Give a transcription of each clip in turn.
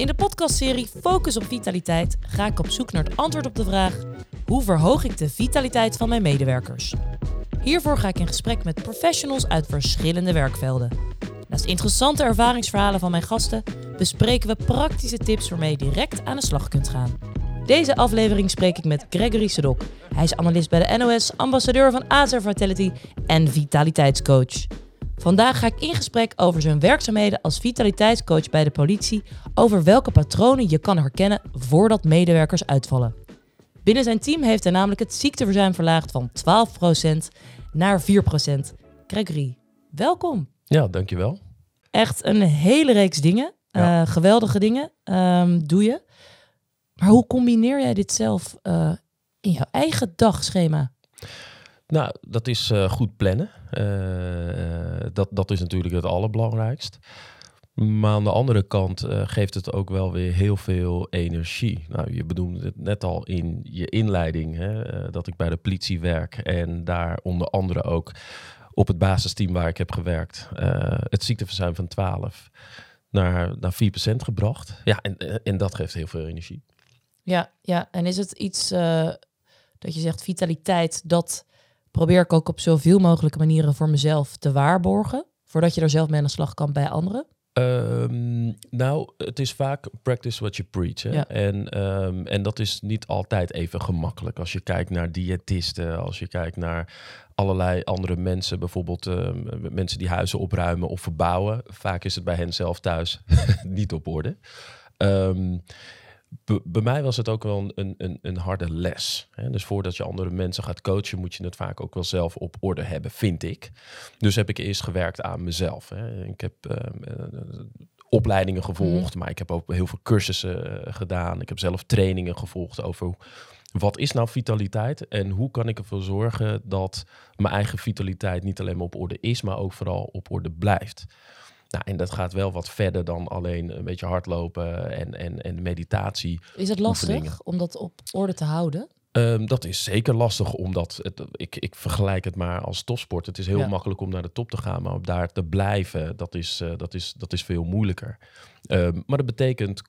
In de podcastserie Focus op Vitaliteit ga ik op zoek naar het antwoord op de vraag: hoe verhoog ik de vitaliteit van mijn medewerkers? Hiervoor ga ik in gesprek met professionals uit verschillende werkvelden. Naast interessante ervaringsverhalen van mijn gasten bespreken we praktische tips waarmee je direct aan de slag kunt gaan. Deze aflevering spreek ik met Gregory Sedok. Hij is analist bij de NOS, ambassadeur van AZR Vitality en vitaliteitscoach. Vandaag ga ik in gesprek over zijn werkzaamheden als vitaliteitscoach bij de politie, over welke patronen je kan herkennen voordat medewerkers uitvallen. Binnen zijn team heeft hij namelijk het ziekteverzuim verlaagd van 12% naar 4%. Gregory, welkom. Ja, dankjewel. Echt een hele reeks dingen, Ja. eh, geweldige dingen ehm, doe je. Maar hoe combineer jij dit zelf eh, in jouw eigen dagschema? Nou, dat is eh, goed plannen. Eh, dat, dat is natuurlijk het allerbelangrijkst. Maar aan de andere kant eh, geeft het ook wel weer heel veel energie. Nou, je bedoelde het net al in je inleiding, hè, eh, dat ik bij de politie werk en daar onder andere ook op het basisteam waar ik heb gewerkt, eh, het ziekteverzuim van 12 naar, naar 4% gebracht. Ja, en, eh, en dat geeft heel veel energie. Ja, ja. en is het iets eh, dat je zegt vitaliteit, dat probeer ik ook op zoveel mogelijke manieren voor mezelf te waarborgen, voordat je er zelf mee aan de slag kan bij anderen? Ehm, nou, het is vaak practice what you preach. Hè? Ja. En, ehm, en dat is niet altijd even gemakkelijk. Als je kijkt naar diëtisten, als je kijkt naar allerlei andere mensen, bijvoorbeeld ehm, mensen die huizen opruimen of verbouwen. Vaak is het bij hen zelf thuis niet op orde. Be- bij mij was het ook wel een, een, een, harde les. Hè? Dus voordat je andere mensen gaat coachen, moet je het vaak ook wel zelf op orde hebben, vind ik. Dus heb ik eerst gewerkt aan mezelf. Hè. Ik heb ehm, eh, opleidingen gevolgd, maar ik heb ook heel veel cursussen eh, gedaan. Ik heb zelf trainingen gevolgd over wat is nou vitaliteit en hoe kan ik ervoor zorgen dat mijn eigen vitaliteit niet alleen maar op orde is, maar ook vooral op orde blijft. Nou, en dat gaat wel wat verder dan alleen een beetje hardlopen en, en, en meditatie. Is het lastig om dat op orde te houden? Ehm, dat is zeker lastig, omdat het, ik, ik vergelijk het maar als topsport. Het is heel Ja. makkelijk om naar de top te gaan, maar om daar te blijven, dat is, eh, dat is, dat is veel moeilijker. Ehm, maar dat betekent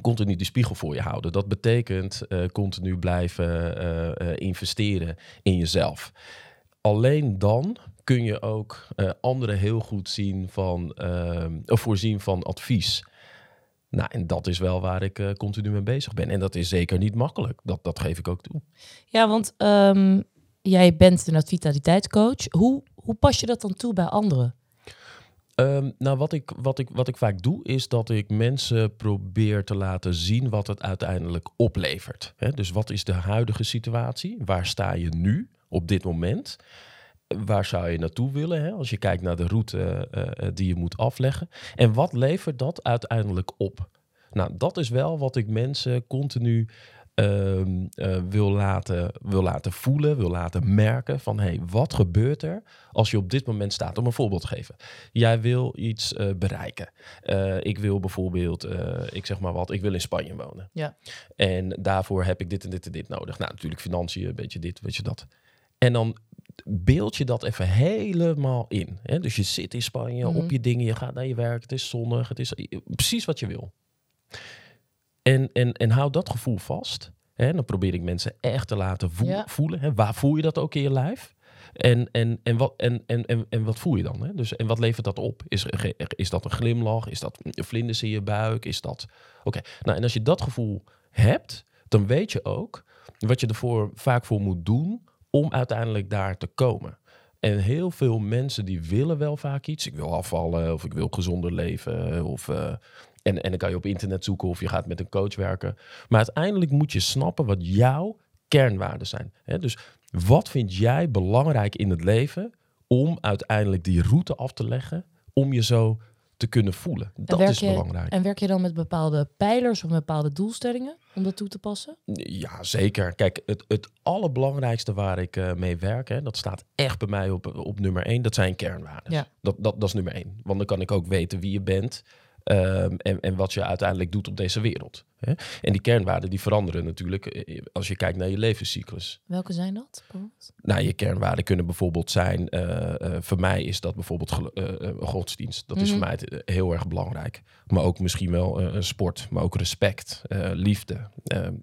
continu die spiegel voor je houden. Dat betekent eh, continu blijven eh, investeren in jezelf. Alleen dan kun je ook eh, anderen heel goed zien van, ehm, of voorzien van advies. Nou, en dat is wel waar ik eh, continu mee bezig ben. En dat is zeker niet makkelijk. Dat, dat geef ik ook toe. Ja, want ehm, jij bent een vitaliteitscoach. Hoe, hoe pas je dat dan toe bij anderen? Ehm, nou, wat ik, wat, ik, wat ik vaak doe, is dat ik mensen probeer te laten zien wat het uiteindelijk oplevert. Dus wat is de huidige situatie? Waar sta je nu op dit moment? Waar zou je naartoe willen hè? als je kijkt naar de route eh, eh, die je moet afleggen? En wat levert dat uiteindelijk op? Nou, dat is wel wat ik mensen continu ehm, eh, wil, laten, wil laten voelen, wil laten merken van hé, hey, wat gebeurt er als je op dit moment staat? Om een voorbeeld te geven. Jij wil iets bereiken. Ik wil bijvoorbeeld, ik zeg maar wat, ik wil in Spanje wonen. Ja. En daarvoor heb ik dit en dit en dit nodig. Nou, natuurlijk financiën, een beetje dit, weet je dat. En dan beeld je dat even helemaal in. Hè? Dus je zit in Spanje Mhm. op je dingen, je gaat naar je werk, het is zonnig, het is precies wat je wil. En, en, en hou dat gevoel vast. Hè? Dan probeer ik mensen echt te laten voel- Ja. voelen. Hè? Waar voel je dat ook in je lijf? En, en, en, wat, en, en, en, en wat voel je dan? Hè? Dus, en wat levert dat op? Is, is dat een glimlach? Is dat vlinders in je buik? Is dat... Oké, nou en als je dat gevoel hebt, dan weet je ook wat je ervoor vaak voor moet doen om uiteindelijk daar te komen. En heel veel mensen die willen wel vaak iets. Ik wil afvallen of ik wil gezonder leven. Of, eh, en, en dan kan je op internet zoeken of je gaat met een coach werken. Maar uiteindelijk moet je snappen wat jouw kernwaarden zijn. Hè? Dus wat vind jij belangrijk in het leven om uiteindelijk die route af te leggen om je zo te kunnen voelen? Dat is je- belangrijk. En werk je dan met bepaalde pijlers of bepaalde doelstellingen om dat toe te passen? Ja, zeker. Kijk, het, het allerbelangrijkste waar ik eh, mee werk, hè, dat staat echt bij mij op, op nummer één, dat zijn kernwaarden. Ja. Dat, dat, dat is nummer één. Want dan kan ik ook weten wie je bent, Ehm, en, en wat je uiteindelijk doet op deze wereld. Hè? En die kernwaarden die veranderen natuurlijk eh, als je kijkt naar je levenscyclus. Welke zijn dat? Nou, je kernwaarden kunnen bijvoorbeeld zijn, eh, eh, voor mij is dat bijvoorbeeld godsdienst. Dat is voor Mhm. mij heel erg belangrijk. Maar ook misschien wel sport, maar ook respect, liefde.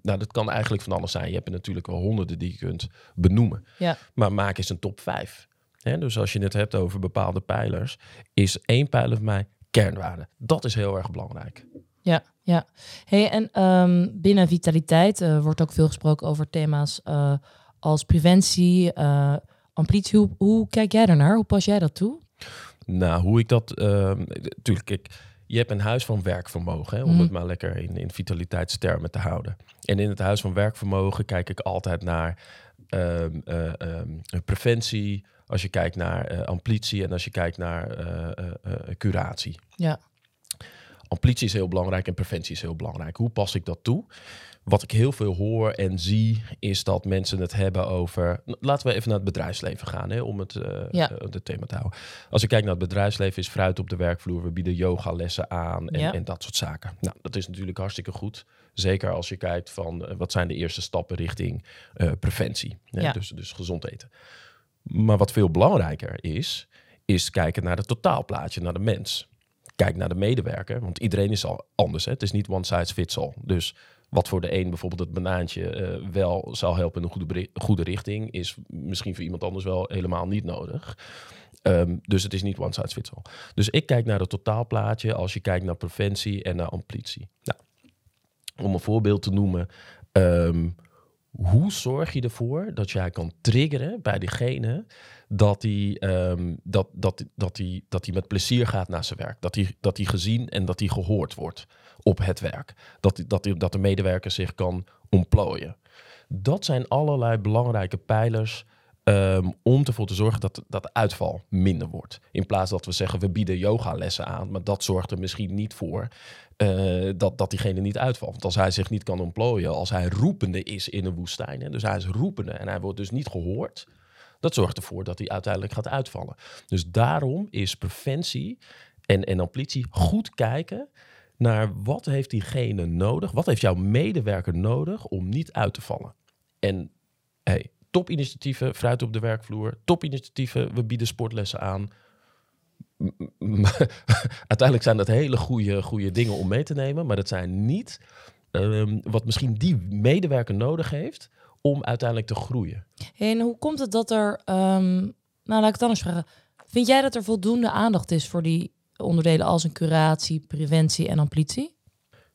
nou, dat kan eigenlijk van alles zijn. Je hebt er natuurlijk wel honderden die je kunt benoemen. Ja. Maar maak eens een top 5. Hè, dus als je het hebt over bepaalde pijlers, is één pijler voor mij kernwaarde. Dat is heel erg belangrijk. Ja, ja. Hey, en ehm, binnen vitaliteit eh, wordt ook veel gesproken over thema's eh, als preventie, eh, amplitie. Hoe, hoe kijk jij daarnaar? Hoe pas jij dat toe? Nou, hoe ik dat... ehm natuurlijk, kijk, je hebt een huis van werkvermogen, hè, om Mhm. het maar lekker in, in vitaliteitstermen te houden. En in het huis van werkvermogen kijk ik altijd naar ehm, eh, ehm, preventie, als je kijkt naar eh, amplitie en als je kijkt naar eh, eh, curatie. Ja. Amplitie is heel belangrijk en preventie is heel belangrijk. Hoe pas ik dat toe? Wat ik heel veel hoor en zie, is dat mensen het hebben over. Laten we even naar het bedrijfsleven gaan, hè, om het, Ja. eh, het thema te houden. Als ik kijk naar het bedrijfsleven, is fruit op de werkvloer. We bieden yogalessen aan en, Ja. en dat soort zaken. Nou, dat is natuurlijk hartstikke goed. Zeker als je kijkt van wat zijn de eerste stappen richting preventie. Hè, Ja. dus, dus gezond eten. Maar wat veel belangrijker is, is kijken naar het totaalplaatje, naar de mens. Kijk naar de medewerker, want iedereen is al anders. Hè? Het is niet one size fits all. Dus wat voor de een bijvoorbeeld het banaantje eh, wel zal helpen in een goede, goede richting, is misschien voor iemand anders wel helemaal niet nodig. Ehm, dus het is niet one size fits all. Dus ik kijk naar het totaalplaatje als je kijkt naar preventie en naar amplitie. Nou, om een voorbeeld te noemen, ehm, hoe zorg je ervoor dat jij kan triggeren bij diegene dat hij ehm, dat, dat, dat die, dat die met plezier gaat naar zijn werk. Dat hij dat die gezien en dat hij gehoord wordt op het werk. Dat, dat, dat de medewerker zich kan ontplooien. Dat zijn allerlei belangrijke pijlers ehm, om ervoor te zorgen dat, dat de uitval minder wordt. In plaats dat we zeggen we bieden yogalessen aan, maar dat zorgt er misschien niet voor eh, dat, dat diegene niet uitvalt. Want als hij zich niet kan ontplooien, als hij roepende is in een woestijn, hè, dus hij is roepende en hij wordt dus niet gehoord, dat zorgt ervoor dat hij uiteindelijk gaat uitvallen. Dus daarom is preventie en, en amplitie goed kijken naar wat heeft diegene nodig, wat heeft jouw medewerker nodig om niet uit te vallen. En hey, topinitiatieven, fruit op de werkvloer, topinitiatieven, we bieden sportlessen aan. Uiteindelijk zijn dat hele goede, goede dingen om mee te nemen, maar dat zijn niet ehm, wat misschien die medewerker nodig heeft om uiteindelijk te groeien. En hoe komt het dat er, ehm, nou laat ik het anders vragen. Vind jij dat er voldoende aandacht is voor die onderdelen als een curatie, preventie en amplitie?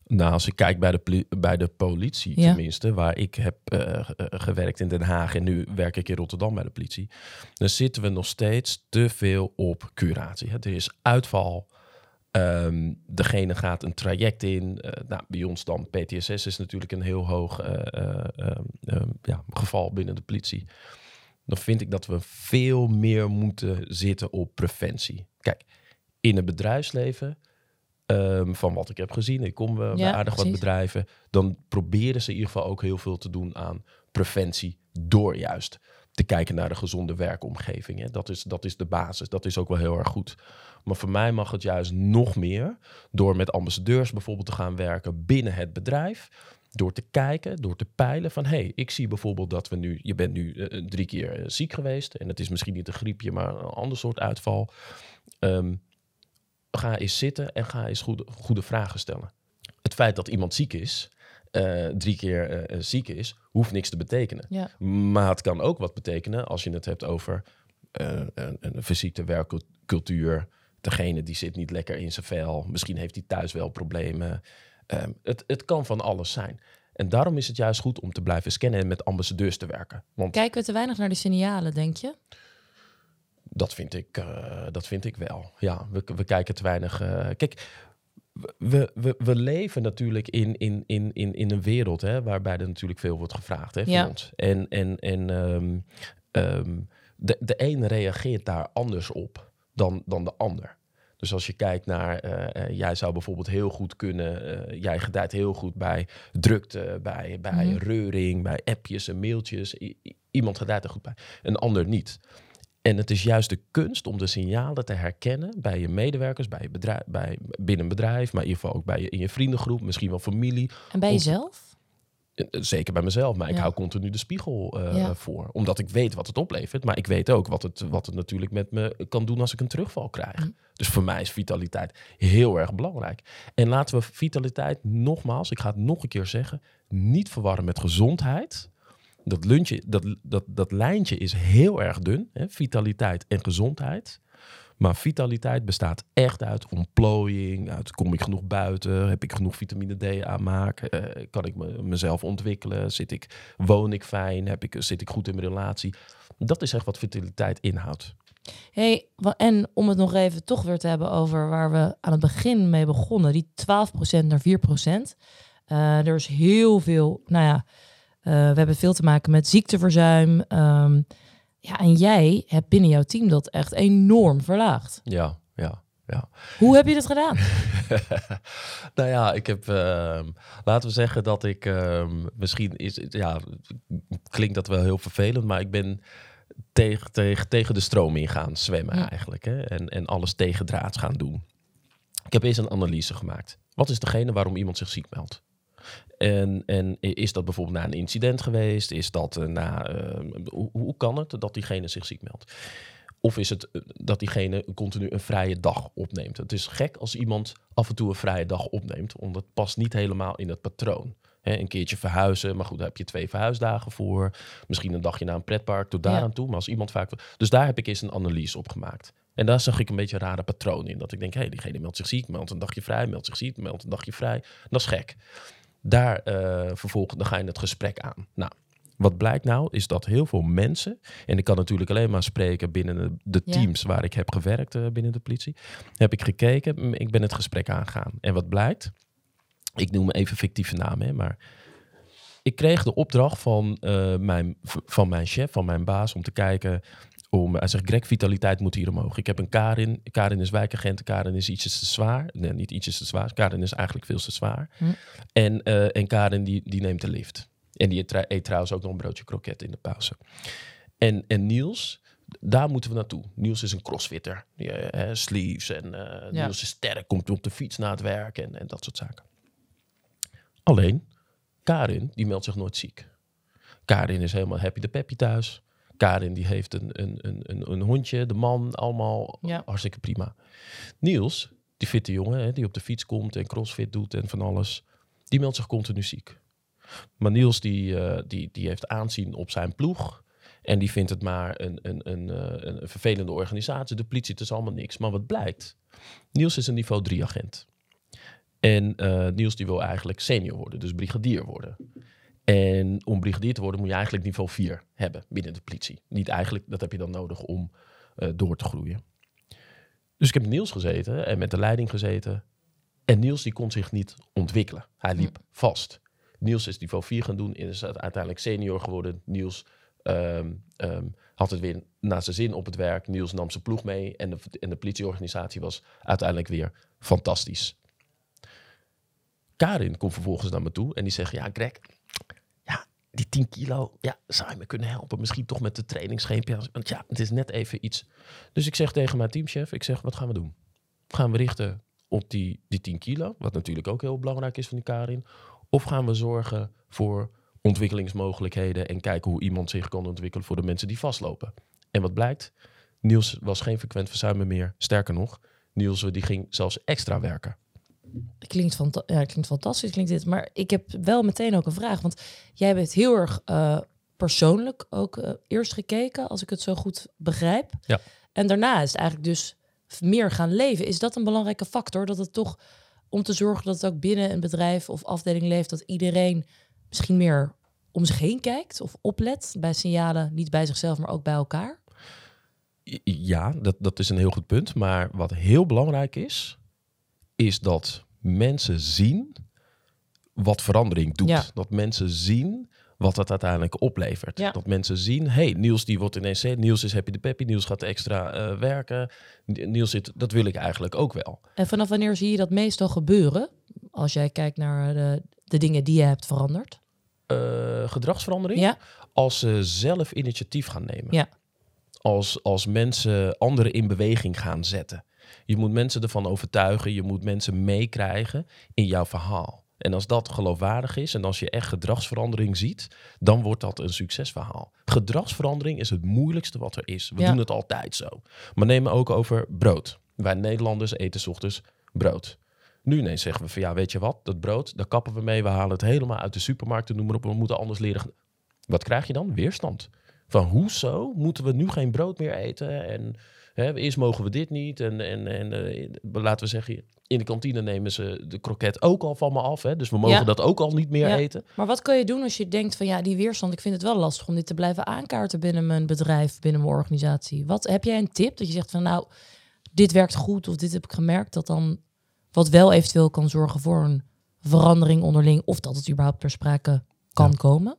Nou, als ik kijk bij de, bij de politie Ja. tenminste, waar ik heb eh, ge- gewerkt in Den Haag en nu werk ik in Rotterdam bij de politie, dan zitten we nog steeds te veel op curatie. hè. Er is uitval. Ehm, degene gaat een traject in. Eh, nou, bij ons dan PTSS is natuurlijk een heel hoog eh, eh, ehm, ehm, ja, geval binnen de politie. Dan vind ik dat we veel meer moeten zitten op preventie. Kijk, in het bedrijfsleven Ehm, van wat ik heb gezien, ik kom eh, bij aardig wat bedrijven, dan proberen ze in ieder geval ook heel veel te doen aan preventie door juist te kijken naar de gezonde werkomgeving. Hè. Dat, is, dat is de basis, dat is ook wel heel erg goed. Maar voor mij mag het juist nog meer door met ambassadeurs bijvoorbeeld te gaan werken binnen het bedrijf. Door te kijken, door te peilen van hé, hey, ik zie bijvoorbeeld dat we nu, je bent nu eh, drie keer eh, ziek geweest en het is misschien niet een griepje, maar een ander soort uitval. Ehm, ga eens zitten en ga eens goede, goede vragen stellen. Het feit dat iemand ziek is, eh, drie keer eh, eh, ziek is, hoeft niks te betekenen. Ja. Maar het kan ook wat betekenen als je het hebt over eh, een, een fysieke werkcultuur. Degene die zit niet lekker in zijn vel. Misschien heeft hij thuis wel problemen. Ehm, het, het kan van alles zijn. En daarom is het juist goed om te blijven scannen en met ambassadeurs te werken. Want Kijken we te weinig naar de signalen, denk je? Dat vind ik, eh, dat vind ik wel. Ja, we, we kijken te weinig. eh, kijk, we, we, we leven natuurlijk in, in, in, in, in een wereld hè, waarbij er natuurlijk veel wordt gevraagd hè, van Ja. ons. En, en, en ehm, ehm, de, de een reageert daar anders op dan, dan de ander. Dus als je kijkt naar, eh, jij zou bijvoorbeeld heel goed kunnen, jij gedijt heel goed bij drukte, bij, bij Mhm. reuring, bij appjes en mailtjes. I- iemand gedijt er goed bij, een ander niet. En het is juist de kunst om de signalen te herkennen bij je medewerkers, bij je bedrijf, bij, binnen een bedrijf, maar in ieder geval ook bij je, in je vriendengroep, misschien wel familie. En bij jezelf? Eh, Zeker bij mezelf, maar ik hou continu de spiegel eh, Ja. voor. Omdat ik weet wat het oplevert, maar ik weet ook wat het, wat het natuurlijk met me kan doen als ik een terugval krijg. Hm. Dus voor mij is vitaliteit heel erg belangrijk. En laten we vitaliteit nogmaals, ik ga het nog een keer zeggen, niet verwarren met gezondheid. Dat, luntje, dat, dat, dat lijntje is heel erg dun, hè? vitaliteit en gezondheid. Maar vitaliteit bestaat echt uit ontplooiing, uit kom ik genoeg buiten, heb ik genoeg vitamine D aanmaak, eh, kan ik me, mezelf ontwikkelen, zit ik, woon ik fijn, heb ik, zit ik goed in mijn relatie. Dat is echt wat vitaliteit inhoudt. Hey, en om het nog even toch weer te hebben over waar we aan het begin mee begonnen, die 12% naar 4%. Eh er is heel veel, nou ja, eh, we hebben veel te maken met ziekteverzuim. ehm, ja, en jij hebt binnen jouw team dat echt enorm verlaagd. Ja, ja, ja. Hoe heb je dat gedaan? nou ja, ik heb, ehm, laten we zeggen dat ik, ehm, misschien is, ja, klinkt dat wel heel vervelend, maar ik ben tegen, tegen, tegen de stroom in gaan zwemmen Ja. eigenlijk. Hè? En, en alles tegendraads gaan doen. Ik heb eerst een analyse gemaakt. Wat is degene waarom iemand zich ziek meldt? En, en is dat bijvoorbeeld na een incident geweest? Is dat eh, na, ehm, hoe, hoe kan het dat diegene zich ziek meldt? Of is het eh, dat diegene continu een vrije dag opneemt? Het is gek als iemand af en toe een vrije dag opneemt, omdat het past niet helemaal in het patroon. Hè, een keertje verhuizen, maar goed, daar heb je twee verhuisdagen voor. Misschien een dagje naar een pretpark, tot daar Ja. aan toe. Maar als iemand vaak... Dus daar heb ik eens een analyse op gemaakt. En daar zag ik een beetje een rare patroon in. Dat ik denk, hé, hey, diegene meldt zich ziek, meldt een dagje vrij, meldt zich ziek, meldt een dagje vrij. Dat is gek. Daar eh, vervolgens, dan ga je het gesprek aan. Nou, wat blijkt nou, is dat heel veel mensen, en ik kan natuurlijk alleen maar spreken binnen de, Ja. teams waar ik heb gewerkt eh, binnen de politie, heb ik gekeken, m, ik ben het gesprek aangegaan. En wat blijkt, ik noem even fictieve namen, hè, maar ik kreeg de opdracht van, eh, mijn, van mijn chef, van mijn baas, om te kijken. Om, hij zegt, Greg, vitaliteit moet hier omhoog. Ik heb een Karin. Karin is wijkagent. Karin is ietsjes te zwaar. Nee, niet ietsjes te zwaar. Karin is eigenlijk veel te zwaar. Hm. En, eh, en Karin die, die neemt de lift. En die eet, trouwens ook nog een broodje kroket in de pauze. En, en Niels, daar moeten we naartoe. Niels is een crossfitter. Die, eh, hè, sleeves en eh, Ja. Niels is sterk, komt op de fiets na het werk en, en dat soort zaken. Alleen, Karin, die meldt zich nooit ziek. Karin is helemaal happy de peppy thuis. Karin die heeft een, een, een, een, een hondje, de man, allemaal Ja. hartstikke prima. Niels, die fitte jongen, hè, die op de fiets komt en crossfit doet en van alles, die meldt zich continu ziek. Maar Niels die, eh, die, die heeft aanzien op zijn ploeg. En die vindt het maar een, een, een, eh, een vervelende organisatie. De politie, het is allemaal niks. Maar wat blijkt? Niels is een niveau 3 agent. En eh, Niels die wil eigenlijk senior worden, dus brigadier worden. En om brigadier te worden moet je eigenlijk niveau 4 hebben binnen de politie. Niet eigenlijk, dat heb je dan nodig om eh, door te groeien. Dus ik heb met Niels gezeten en met de leiding gezeten. En Niels die kon zich niet ontwikkelen. Hij liep vast. Niels is niveau 4 gaan doen en is uiteindelijk senior geworden. Niels ehm, ehm, had het weer naar zijn zin op het werk. Niels nam zijn ploeg mee en de, en de politieorganisatie was uiteindelijk weer fantastisch. Karin komt vervolgens naar me toe en die zegt: Ja, Greg, die 10 kilo, ja, zou je me kunnen helpen? Misschien toch met de trainingsscheepje. Want ja, het is net even iets. Dus ik zeg tegen mijn teamchef: Ik zeg, wat gaan we doen? Gaan we richten op die, die 10 kilo, wat natuurlijk ook heel belangrijk is van die Karin? Of gaan we zorgen voor ontwikkelingsmogelijkheden en kijken hoe iemand zich kan ontwikkelen voor de mensen die vastlopen? En wat blijkt? Niels was geen frequent verzuimer meer. Sterker nog, Niels die ging zelfs extra werken. Klinkt, fanta- ja, klinkt fantastisch, klinkt dit. Maar ik heb wel meteen ook een vraag. Want jij bent heel erg eh, persoonlijk ook eh, eerst gekeken, als ik het zo goed begrijp. Ja. En daarna is het eigenlijk dus meer gaan leven. Is dat een belangrijke factor? Dat het toch om te zorgen dat het ook binnen een bedrijf of afdeling leeft, dat iedereen misschien meer om zich heen kijkt of oplet bij signalen, niet bij zichzelf, maar ook bij elkaar? Ja, dat, dat is een heel goed punt. Maar wat heel belangrijk is, is dat mensen zien wat verandering doet. Ja. Dat mensen zien wat dat uiteindelijk oplevert. Ja. Dat mensen zien, hey, Niels die wordt ineens, Niels is happy de peppy, Niels gaat extra eh, werken. Niels zit, dat wil ik eigenlijk ook wel. En vanaf wanneer zie je dat meestal gebeuren? Als jij kijkt naar de, de dingen die je hebt veranderd. Eh, gedragsverandering, Ja, als ze zelf initiatief gaan nemen. Ja. als, als mensen anderen in beweging gaan zetten. Je moet mensen ervan overtuigen, je moet mensen meekrijgen in jouw verhaal. En als dat geloofwaardig is en als je echt gedragsverandering ziet, dan wordt dat een succesverhaal. Gedragsverandering is het moeilijkste wat er is. We Ja. doen het altijd zo. Maar neem ook over brood. Wij Nederlanders eten 's ochtends brood. Nu ineens zeggen we van ja, weet je wat, dat brood, daar kappen we mee. We halen het helemaal uit de supermarkt en noem maar op. We moeten anders leren. Wat krijg je dan? Weerstand. Van hoezo moeten we nu geen brood meer eten? En hè, eerst mogen we dit niet. En, en, en eh, laten we zeggen, in de kantine nemen ze de kroket ook al van me af. Hè? Dus we mogen Ja. dat ook al niet meer Ja. eten. Maar wat kan je doen als je denkt van ja, die weerstand, ik vind het wel lastig om dit te blijven aankaarten binnen mijn bedrijf, binnen mijn organisatie. Wat heb jij een tip dat je zegt van nou, dit werkt goed of dit heb ik gemerkt dat dan wat wel eventueel kan zorgen voor een verandering onderling of dat het überhaupt ter sprake kan Ja. komen?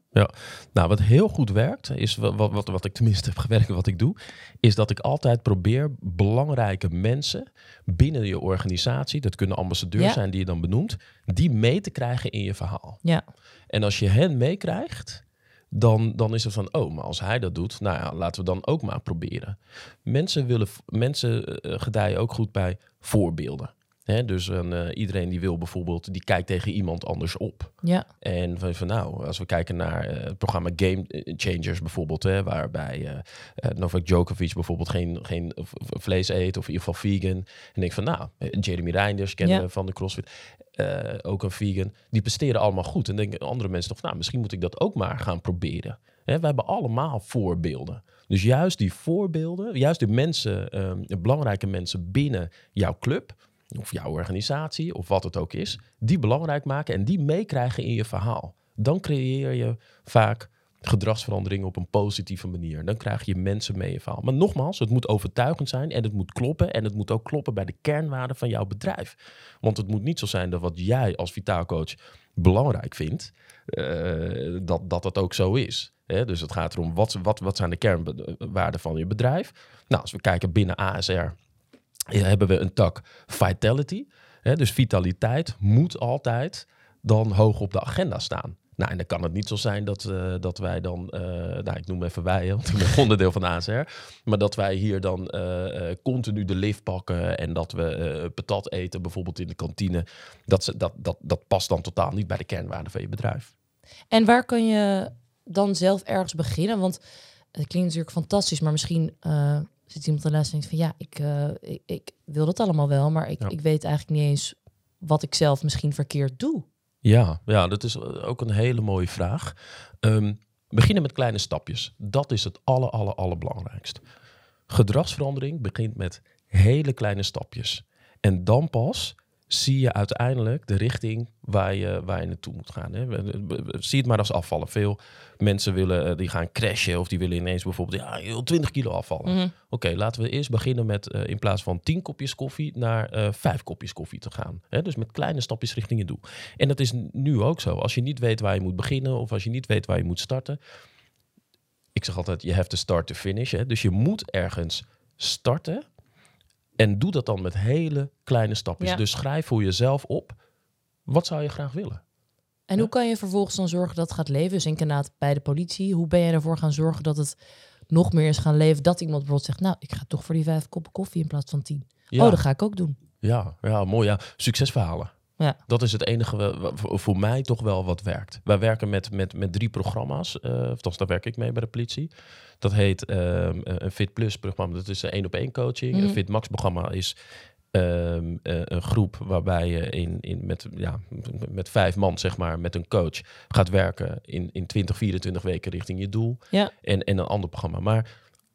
Nou, wat heel goed werkt, is wat, wat, wat, ik tenminste heb gewerkt, wat ik doe, is dat ik altijd probeer belangrijke mensen binnen je organisatie, dat kunnen ambassadeurs Ja. zijn die je dan benoemt, die mee te krijgen in je verhaal. Ja, En als je hen meekrijgt, dan, dan is het van, oh, maar als hij dat doet, nou ja, laten we dan ook maar proberen. Mensen, willen, mensen eh, gedijen ook goed bij voorbeelden. Hè, dus een, eh, iedereen die wil bijvoorbeeld, die kijkt tegen iemand anders op. ja, En van, van nou, als we kijken naar eh, het programma Game Changers bijvoorbeeld, hè, waarbij eh eh, Novak Djokovic bijvoorbeeld geen, geen vlees eet of in ieder geval vegan. En denk van nou, eh, Jeremy Reinders kennen Ja. van de CrossFit, eh, ook een vegan. Die presteren allemaal goed. En denken andere mensen toch, nou, misschien moet ik dat ook maar gaan proberen. We hebben allemaal voorbeelden. Dus juist die voorbeelden, juist de mensen, ehm, de belangrijke mensen binnen jouw club of jouw organisatie of wat het ook is, die belangrijk maken en die meekrijgen in je verhaal. Dan creëer je vaak gedragsverandering op een positieve manier. Dan krijg je mensen mee in je verhaal. Maar nogmaals, het moet overtuigend zijn en het moet kloppen. En het moet ook kloppen bij de kernwaarden van jouw bedrijf. Want het moet niet zo zijn dat wat jij als vitaalcoach belangrijk vindt, eh, dat, dat het ook zo is. Dus het gaat erom, wat, wat, wat zijn de kernwaarden van je bedrijf? Nou, als we kijken binnen ASR, hebben we een tak vitality. Hè? Dus vitaliteit moet altijd dan hoog op de agenda staan. Nou, en dan kan het niet zo zijn dat, eh, dat wij dan, eh, nou, ik noem even wij, want ik ben onderdeel van ASR, maar dat wij hier dan eh, continu de lift pakken en dat we patat eten, bijvoorbeeld in de kantine. Dat, dat, dat, dat past dan totaal niet bij de kernwaarden van je bedrijf. En waar kan je dan zelf ergens beginnen? Want het klinkt natuurlijk fantastisch, maar misschien zit iemand luisteren en denkt van ja, ik, eh, ik, ik wil dat allemaal wel, maar ik, Ja. ik weet eigenlijk niet eens wat ik zelf misschien verkeerd doe. Ja, ja, dat is eh, ook een hele mooie vraag. Ehm, beginnen met kleine stapjes. Dat is het aller, aller, allerbelangrijkst. Gedragsverandering begint met hele kleine stapjes. En dan pas zie je uiteindelijk de richting waar je, waar je naartoe moet gaan. Hè. Zie het maar als afvallen. Veel mensen willen, eh, die gaan crashen of die willen ineens bijvoorbeeld ja, je wil 20 kilo afvallen. Mhm. Oké, laten we eerst beginnen met eh, in plaats van 10 kopjes koffie naar eh 5 kopjes koffie te gaan. Hè? Dus met kleine stapjes richting je doel. En dat is nu ook zo. Als je niet weet waar je moet beginnen of als je niet weet waar je moet starten. Ik zeg altijd, je have to start to finish. Hè? Dus je moet ergens starten. En doe dat dan met hele kleine stapjes. Ja. Dus schrijf voor jezelf op. Wat zou je graag willen? En Ja. hoe kan je vervolgens dan zorgen dat het gaat leven? Dus inderdaad bij de politie, hoe ben je ervoor gaan zorgen dat het nog meer is gaan leven? Dat iemand bijvoorbeeld zegt, nou, ik ga toch voor die vijf koppen koffie in plaats van tien. Ja. Oh, dat ga ik ook doen. Ja, ja, mooi. Ja. Succesverhalen. Ja. Dat is het enige voor- mij toch wel wat werkt. Wij werken met, met, met drie programma's. eh of althans, daar werk ik mee bij de politie. Dat heet ehm, een Fit Plus programma. Dat is een één op één coaching. Mhm. Een Fit Max programma is ehm, eh, een groep waarbij je in, in met, ja, met vijf man, zeg maar, met een coach gaat werken in, in 20, 24 weken richting je doel. Ja. En, en een ander programma. Maar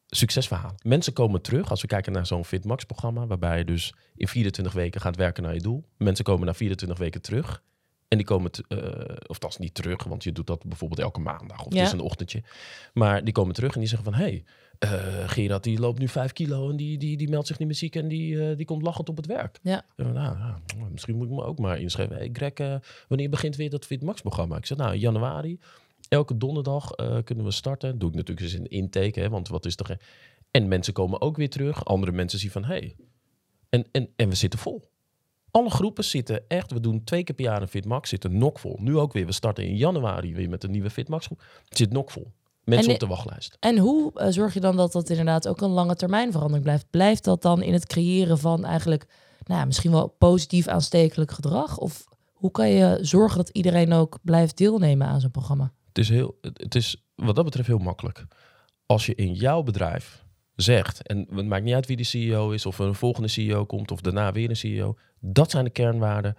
succesverhaal. Mensen komen terug als we kijken naar zo'n Fit Max programma, waarbij je dus in 24 weken gaat werken naar je doel. Mensen komen na 24 weken terug. En die komen, t- eh, of dat is niet terug, want je doet dat bijvoorbeeld elke maandag of Ja. het is een ochtendje. Maar die komen terug en die zeggen van, hé, hey, eh, Gerard die loopt nu 5 kilo en die, die, die meldt zich niet meer ziek en die, eh, die komt lachend op het werk. Ja. Nou, nou, misschien moet ik me ook maar inschrijven. Hey Greg, wanneer begint weer dat Fit Max programma? Ik zeg, nou, in januari. Elke donderdag eh, kunnen we starten. Doe ik natuurlijk eens een intake, hè, want wat is er... En mensen komen ook weer terug. Andere mensen zien van, hé, hey, en, en, en we zitten vol. Alle groepen zitten echt, we doen twee keer per jaar een Fitmax, zitten nokvol. Nu ook weer, we starten in januari weer met een nieuwe Fitmax groep. Het zit nokvol. Mensen En op de wachtlijst. En hoe eh, zorg je dan dat dat inderdaad ook een lange termijn verandering blijft? Blijft dat dan in het creëren van eigenlijk nou, ja, misschien wel positief aanstekelijk gedrag? Of hoe kan je zorgen dat iedereen ook blijft deelnemen aan zo'n programma? Is, heel, het is wat dat betreft heel makkelijk. Als je in jouw bedrijf zegt, en het maakt niet uit wie de CEO is, of een volgende CEO komt, of daarna weer een CEO. Dat zijn de kernwaarden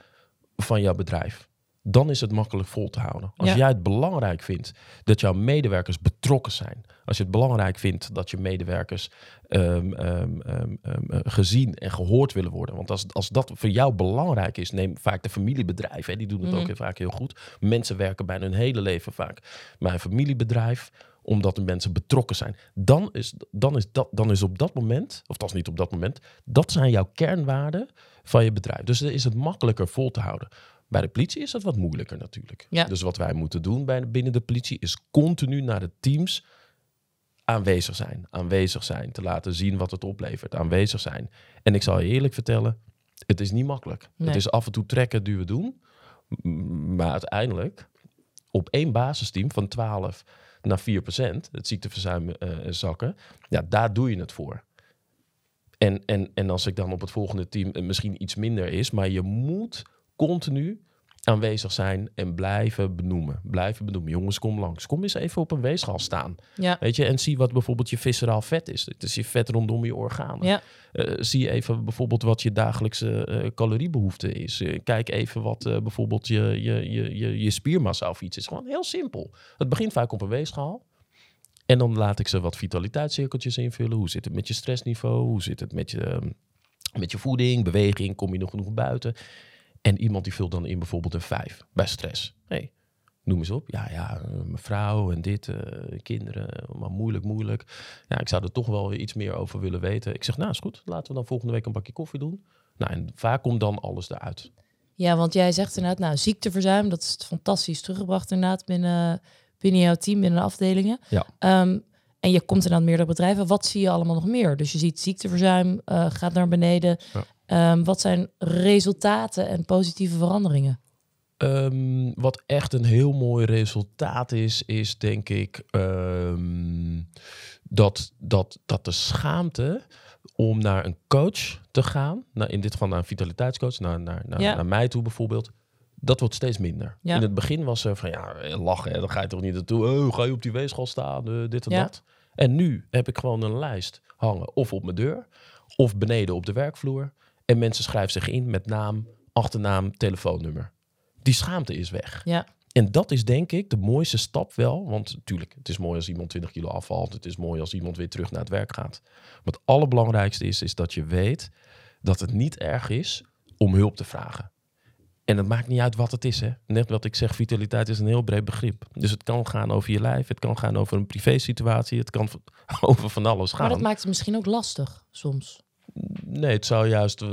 van jouw bedrijf. Dan is het makkelijk vol te houden. Als Ja. jij het belangrijk vindt dat jouw medewerkers betrokken zijn. Als je het belangrijk vindt dat je medewerkers ehm, ehm, ehm, eh, gezien en gehoord willen worden. Want als, als dat voor jou belangrijk is, neem vaak de familiebedrijven, hè, die doen het Mhm. ook heel vaak heel goed. Mensen werken bijna hun hele leven vaak bij een familiebedrijf omdat de mensen betrokken zijn. Dan is, dan, is dat, dan is op dat moment, of dat is niet op dat moment, dat zijn jouw kernwaarden van je bedrijf. Dus dan is het makkelijker vol te houden. Bij de politie is dat wat moeilijker natuurlijk. Ja. Dus wat wij moeten doen bij, binnen de politie is continu naar de teams aanwezig zijn. Aanwezig zijn, te laten zien wat het oplevert. Aanwezig zijn. En ik zal je eerlijk vertellen, het is niet makkelijk. Nee. Het is af en toe trekken, duwen, doen. M- Maar uiteindelijk, op één basisteam van 12 naar 4% het ziekteverzuim eh, zakken, ja, daar doe je het voor. En, en, en als ik dan op het volgende team eh, misschien iets minder is, maar je moet continu aanwezig zijn en blijven benoemen. Blijven benoemen. Jongens, kom langs. Kom eens even op een weegschaal staan. Ja, Weet je, en zie wat bijvoorbeeld je visceraal vet is. Het is je vet rondom je organen. ja. Eh, zie even bijvoorbeeld wat je dagelijkse eh, caloriebehoefte is. Eh, kijk even wat bijvoorbeeld je, je, je, je, je spiermassa of iets is. Gewoon heel simpel. Het begint vaak op een weegschaal. En dan laat ik ze wat vitaliteitscirkeltjes invullen. Hoe zit het met je stressniveau? Hoe zit het met je, ehm, met je voeding, beweging? Kom je nog genoeg buiten? En iemand die vult dan in bijvoorbeeld een 5 bij stress. Hey, noem eens op. Ja, ja, eh, mijn vrouw en dit, eh, kinderen, maar moeilijk, moeilijk. Ja, ik zou er toch wel iets meer over willen weten. Ik zeg, nou is goed, laten we dan volgende week een bakje koffie doen. Nou, en vaak komt dan alles eruit. ja, want jij zegt inderdaad, nou, ziekteverzuim, dat is fantastisch teruggebracht inderdaad binnen, binnen jouw team, binnen de afdelingen. Ja. Ehm, en je komt inderdaad meerdere bedrijven. Wat zie je allemaal nog meer? Dus je ziet ziekteverzuim eh, gaat naar beneden. Ja. Ehm, wat zijn resultaten en positieve veranderingen? Ehm, wat echt een heel mooi resultaat is, is denk ik ehm, dat, dat, dat de schaamte om naar een coach te gaan, naar, in dit geval naar een vitaliteitscoach, naar, naar, naar, Ja. naar mij toe bijvoorbeeld, dat wordt steeds minder. Ja. In het begin was er van ja, lachen, hè, dan ga je toch niet naartoe, oh, ga je op die weegschaal staan, eh, dit en Ja. dat. En nu heb ik gewoon een lijst hangen, of op mijn deur, of beneden op de werkvloer. En mensen schrijven zich in met naam, achternaam, telefoonnummer. Die schaamte is weg. Ja, En dat is denk ik de mooiste stap wel. Want natuurlijk, het is mooi als iemand 20 kilo afvalt. Het is mooi als iemand weer terug naar het werk gaat. Maar het allerbelangrijkste is, is dat je weet dat het niet erg is om hulp te vragen. En het maakt niet uit wat het is. Hè? Net wat ik zeg, vitaliteit is een heel breed begrip. Dus het kan gaan over je lijf. Het kan gaan over een privésituatie. Het kan over van alles gaan. maar dat maakt het misschien ook lastig soms. Nee, het zou, juist, eh,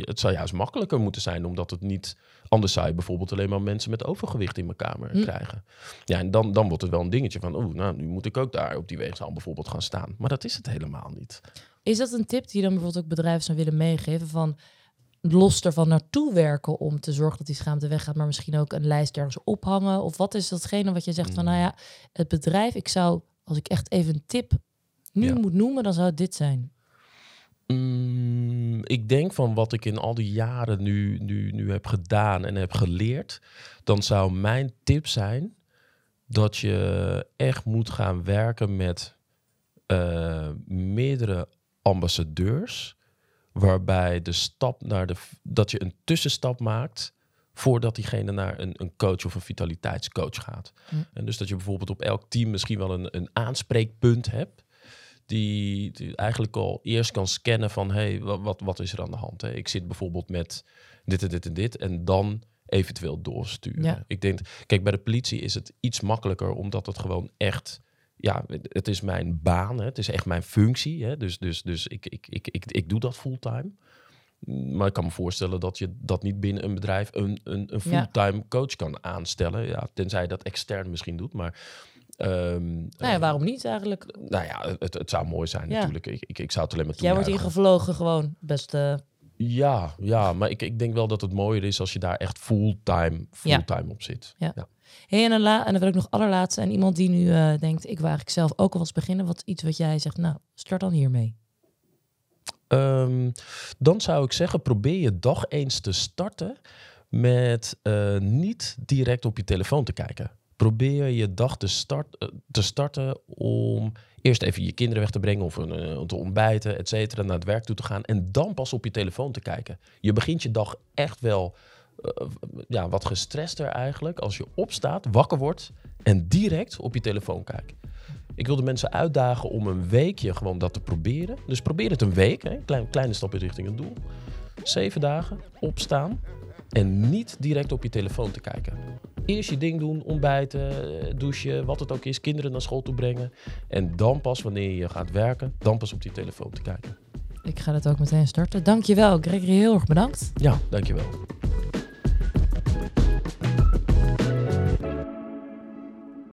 het zou juist makkelijker moeten zijn, omdat het niet. Anders zou je bijvoorbeeld alleen maar mensen met overgewicht in mijn kamer Hm. krijgen. Ja, en dan, dan wordt het wel een dingetje van, oeh, nou, nu moet ik ook daar op die weegschaal bijvoorbeeld gaan staan. Maar dat is het helemaal niet. Is dat een tip die dan bijvoorbeeld ook bedrijven zou willen meegeven van los ervan naartoe werken om te zorgen dat die schaamte weggaat, maar misschien ook een lijst ergens ophangen? Of wat is datgene wat je zegt van, Mm. nou ja, het bedrijf, ik zou, als ik echt even een tip nu Ja. moet noemen, dan zou het dit zijn. Mm, ik denk van wat ik in al die jaren nu, nu, nu heb gedaan en heb geleerd, dan zou mijn tip zijn dat je echt moet gaan werken met eh, meerdere ambassadeurs, waarbij de stap naar de dat je een tussenstap maakt voordat diegene naar een, een coach of een vitaliteitscoach gaat. Hm. En dus dat je bijvoorbeeld op elk team misschien wel een, een aanspreekpunt hebt die, die eigenlijk al eerst kan scannen van hey, wa- wat, wat is er aan de hand? Hè? Ik zit bijvoorbeeld met dit en dit en dit en dan eventueel doorsturen. Ja. Ik denk, kijk, bij de politie is het iets makkelijker omdat het gewoon echt, ja, het is mijn baan, hè? het is echt mijn functie. Hè? Dus, dus, dus ik, ik, ik, ik, ik doe dat fulltime. Maar ik kan me voorstellen dat je dat niet binnen een bedrijf een, een, een Ja. fulltime coach kan aanstellen. Ja, tenzij je dat extern misschien doet. Maar ehm, Nou ja, eh, waarom niet eigenlijk? nou ja, het, het zou mooi zijn Ja. natuurlijk. Ik, ik, ik zou het alleen maar Jij wordt ingevlogen gewoon, beste Ja, ja maar ik, ik denk wel dat het mooier is als je daar echt fulltime, fulltime op zit. Ja. Hey, en, dan la- en dan wil ik nog allerlaatste. En iemand die nu eh, denkt, ik wil eigenlijk zelf ook al eens beginnen. Wat iets wat jij zegt, nou, start dan hiermee. Ehm, dan zou ik zeggen, probeer je dag eens te starten met eh, niet direct op je telefoon te kijken. Probeer je dag te, eh, te starten om eerst even je kinderen weg te brengen of een, eh, te ontbijten, et cetera, naar het werk toe te gaan en dan pas op je telefoon te kijken. Je begint je dag echt wel eh, ja, wat gestrester eigenlijk als je opstaat, wakker wordt en direct op je telefoon kijkt. Ik wil de mensen uitdagen om een weekje gewoon dat te proberen. Dus probeer het een week, hè? Klein, kleine stapje richting het doel. Zeven dagen, opstaan en niet direct op je telefoon te kijken. Eerst je ding doen, ontbijten, eh, douchen, wat het ook is, kinderen naar school toe brengen. En dan pas wanneer je gaat werken, dan pas op die telefoon te kijken. Ik ga dat ook meteen starten. Dankjewel, Gregory. Heel erg bedankt. Ja, dankjewel.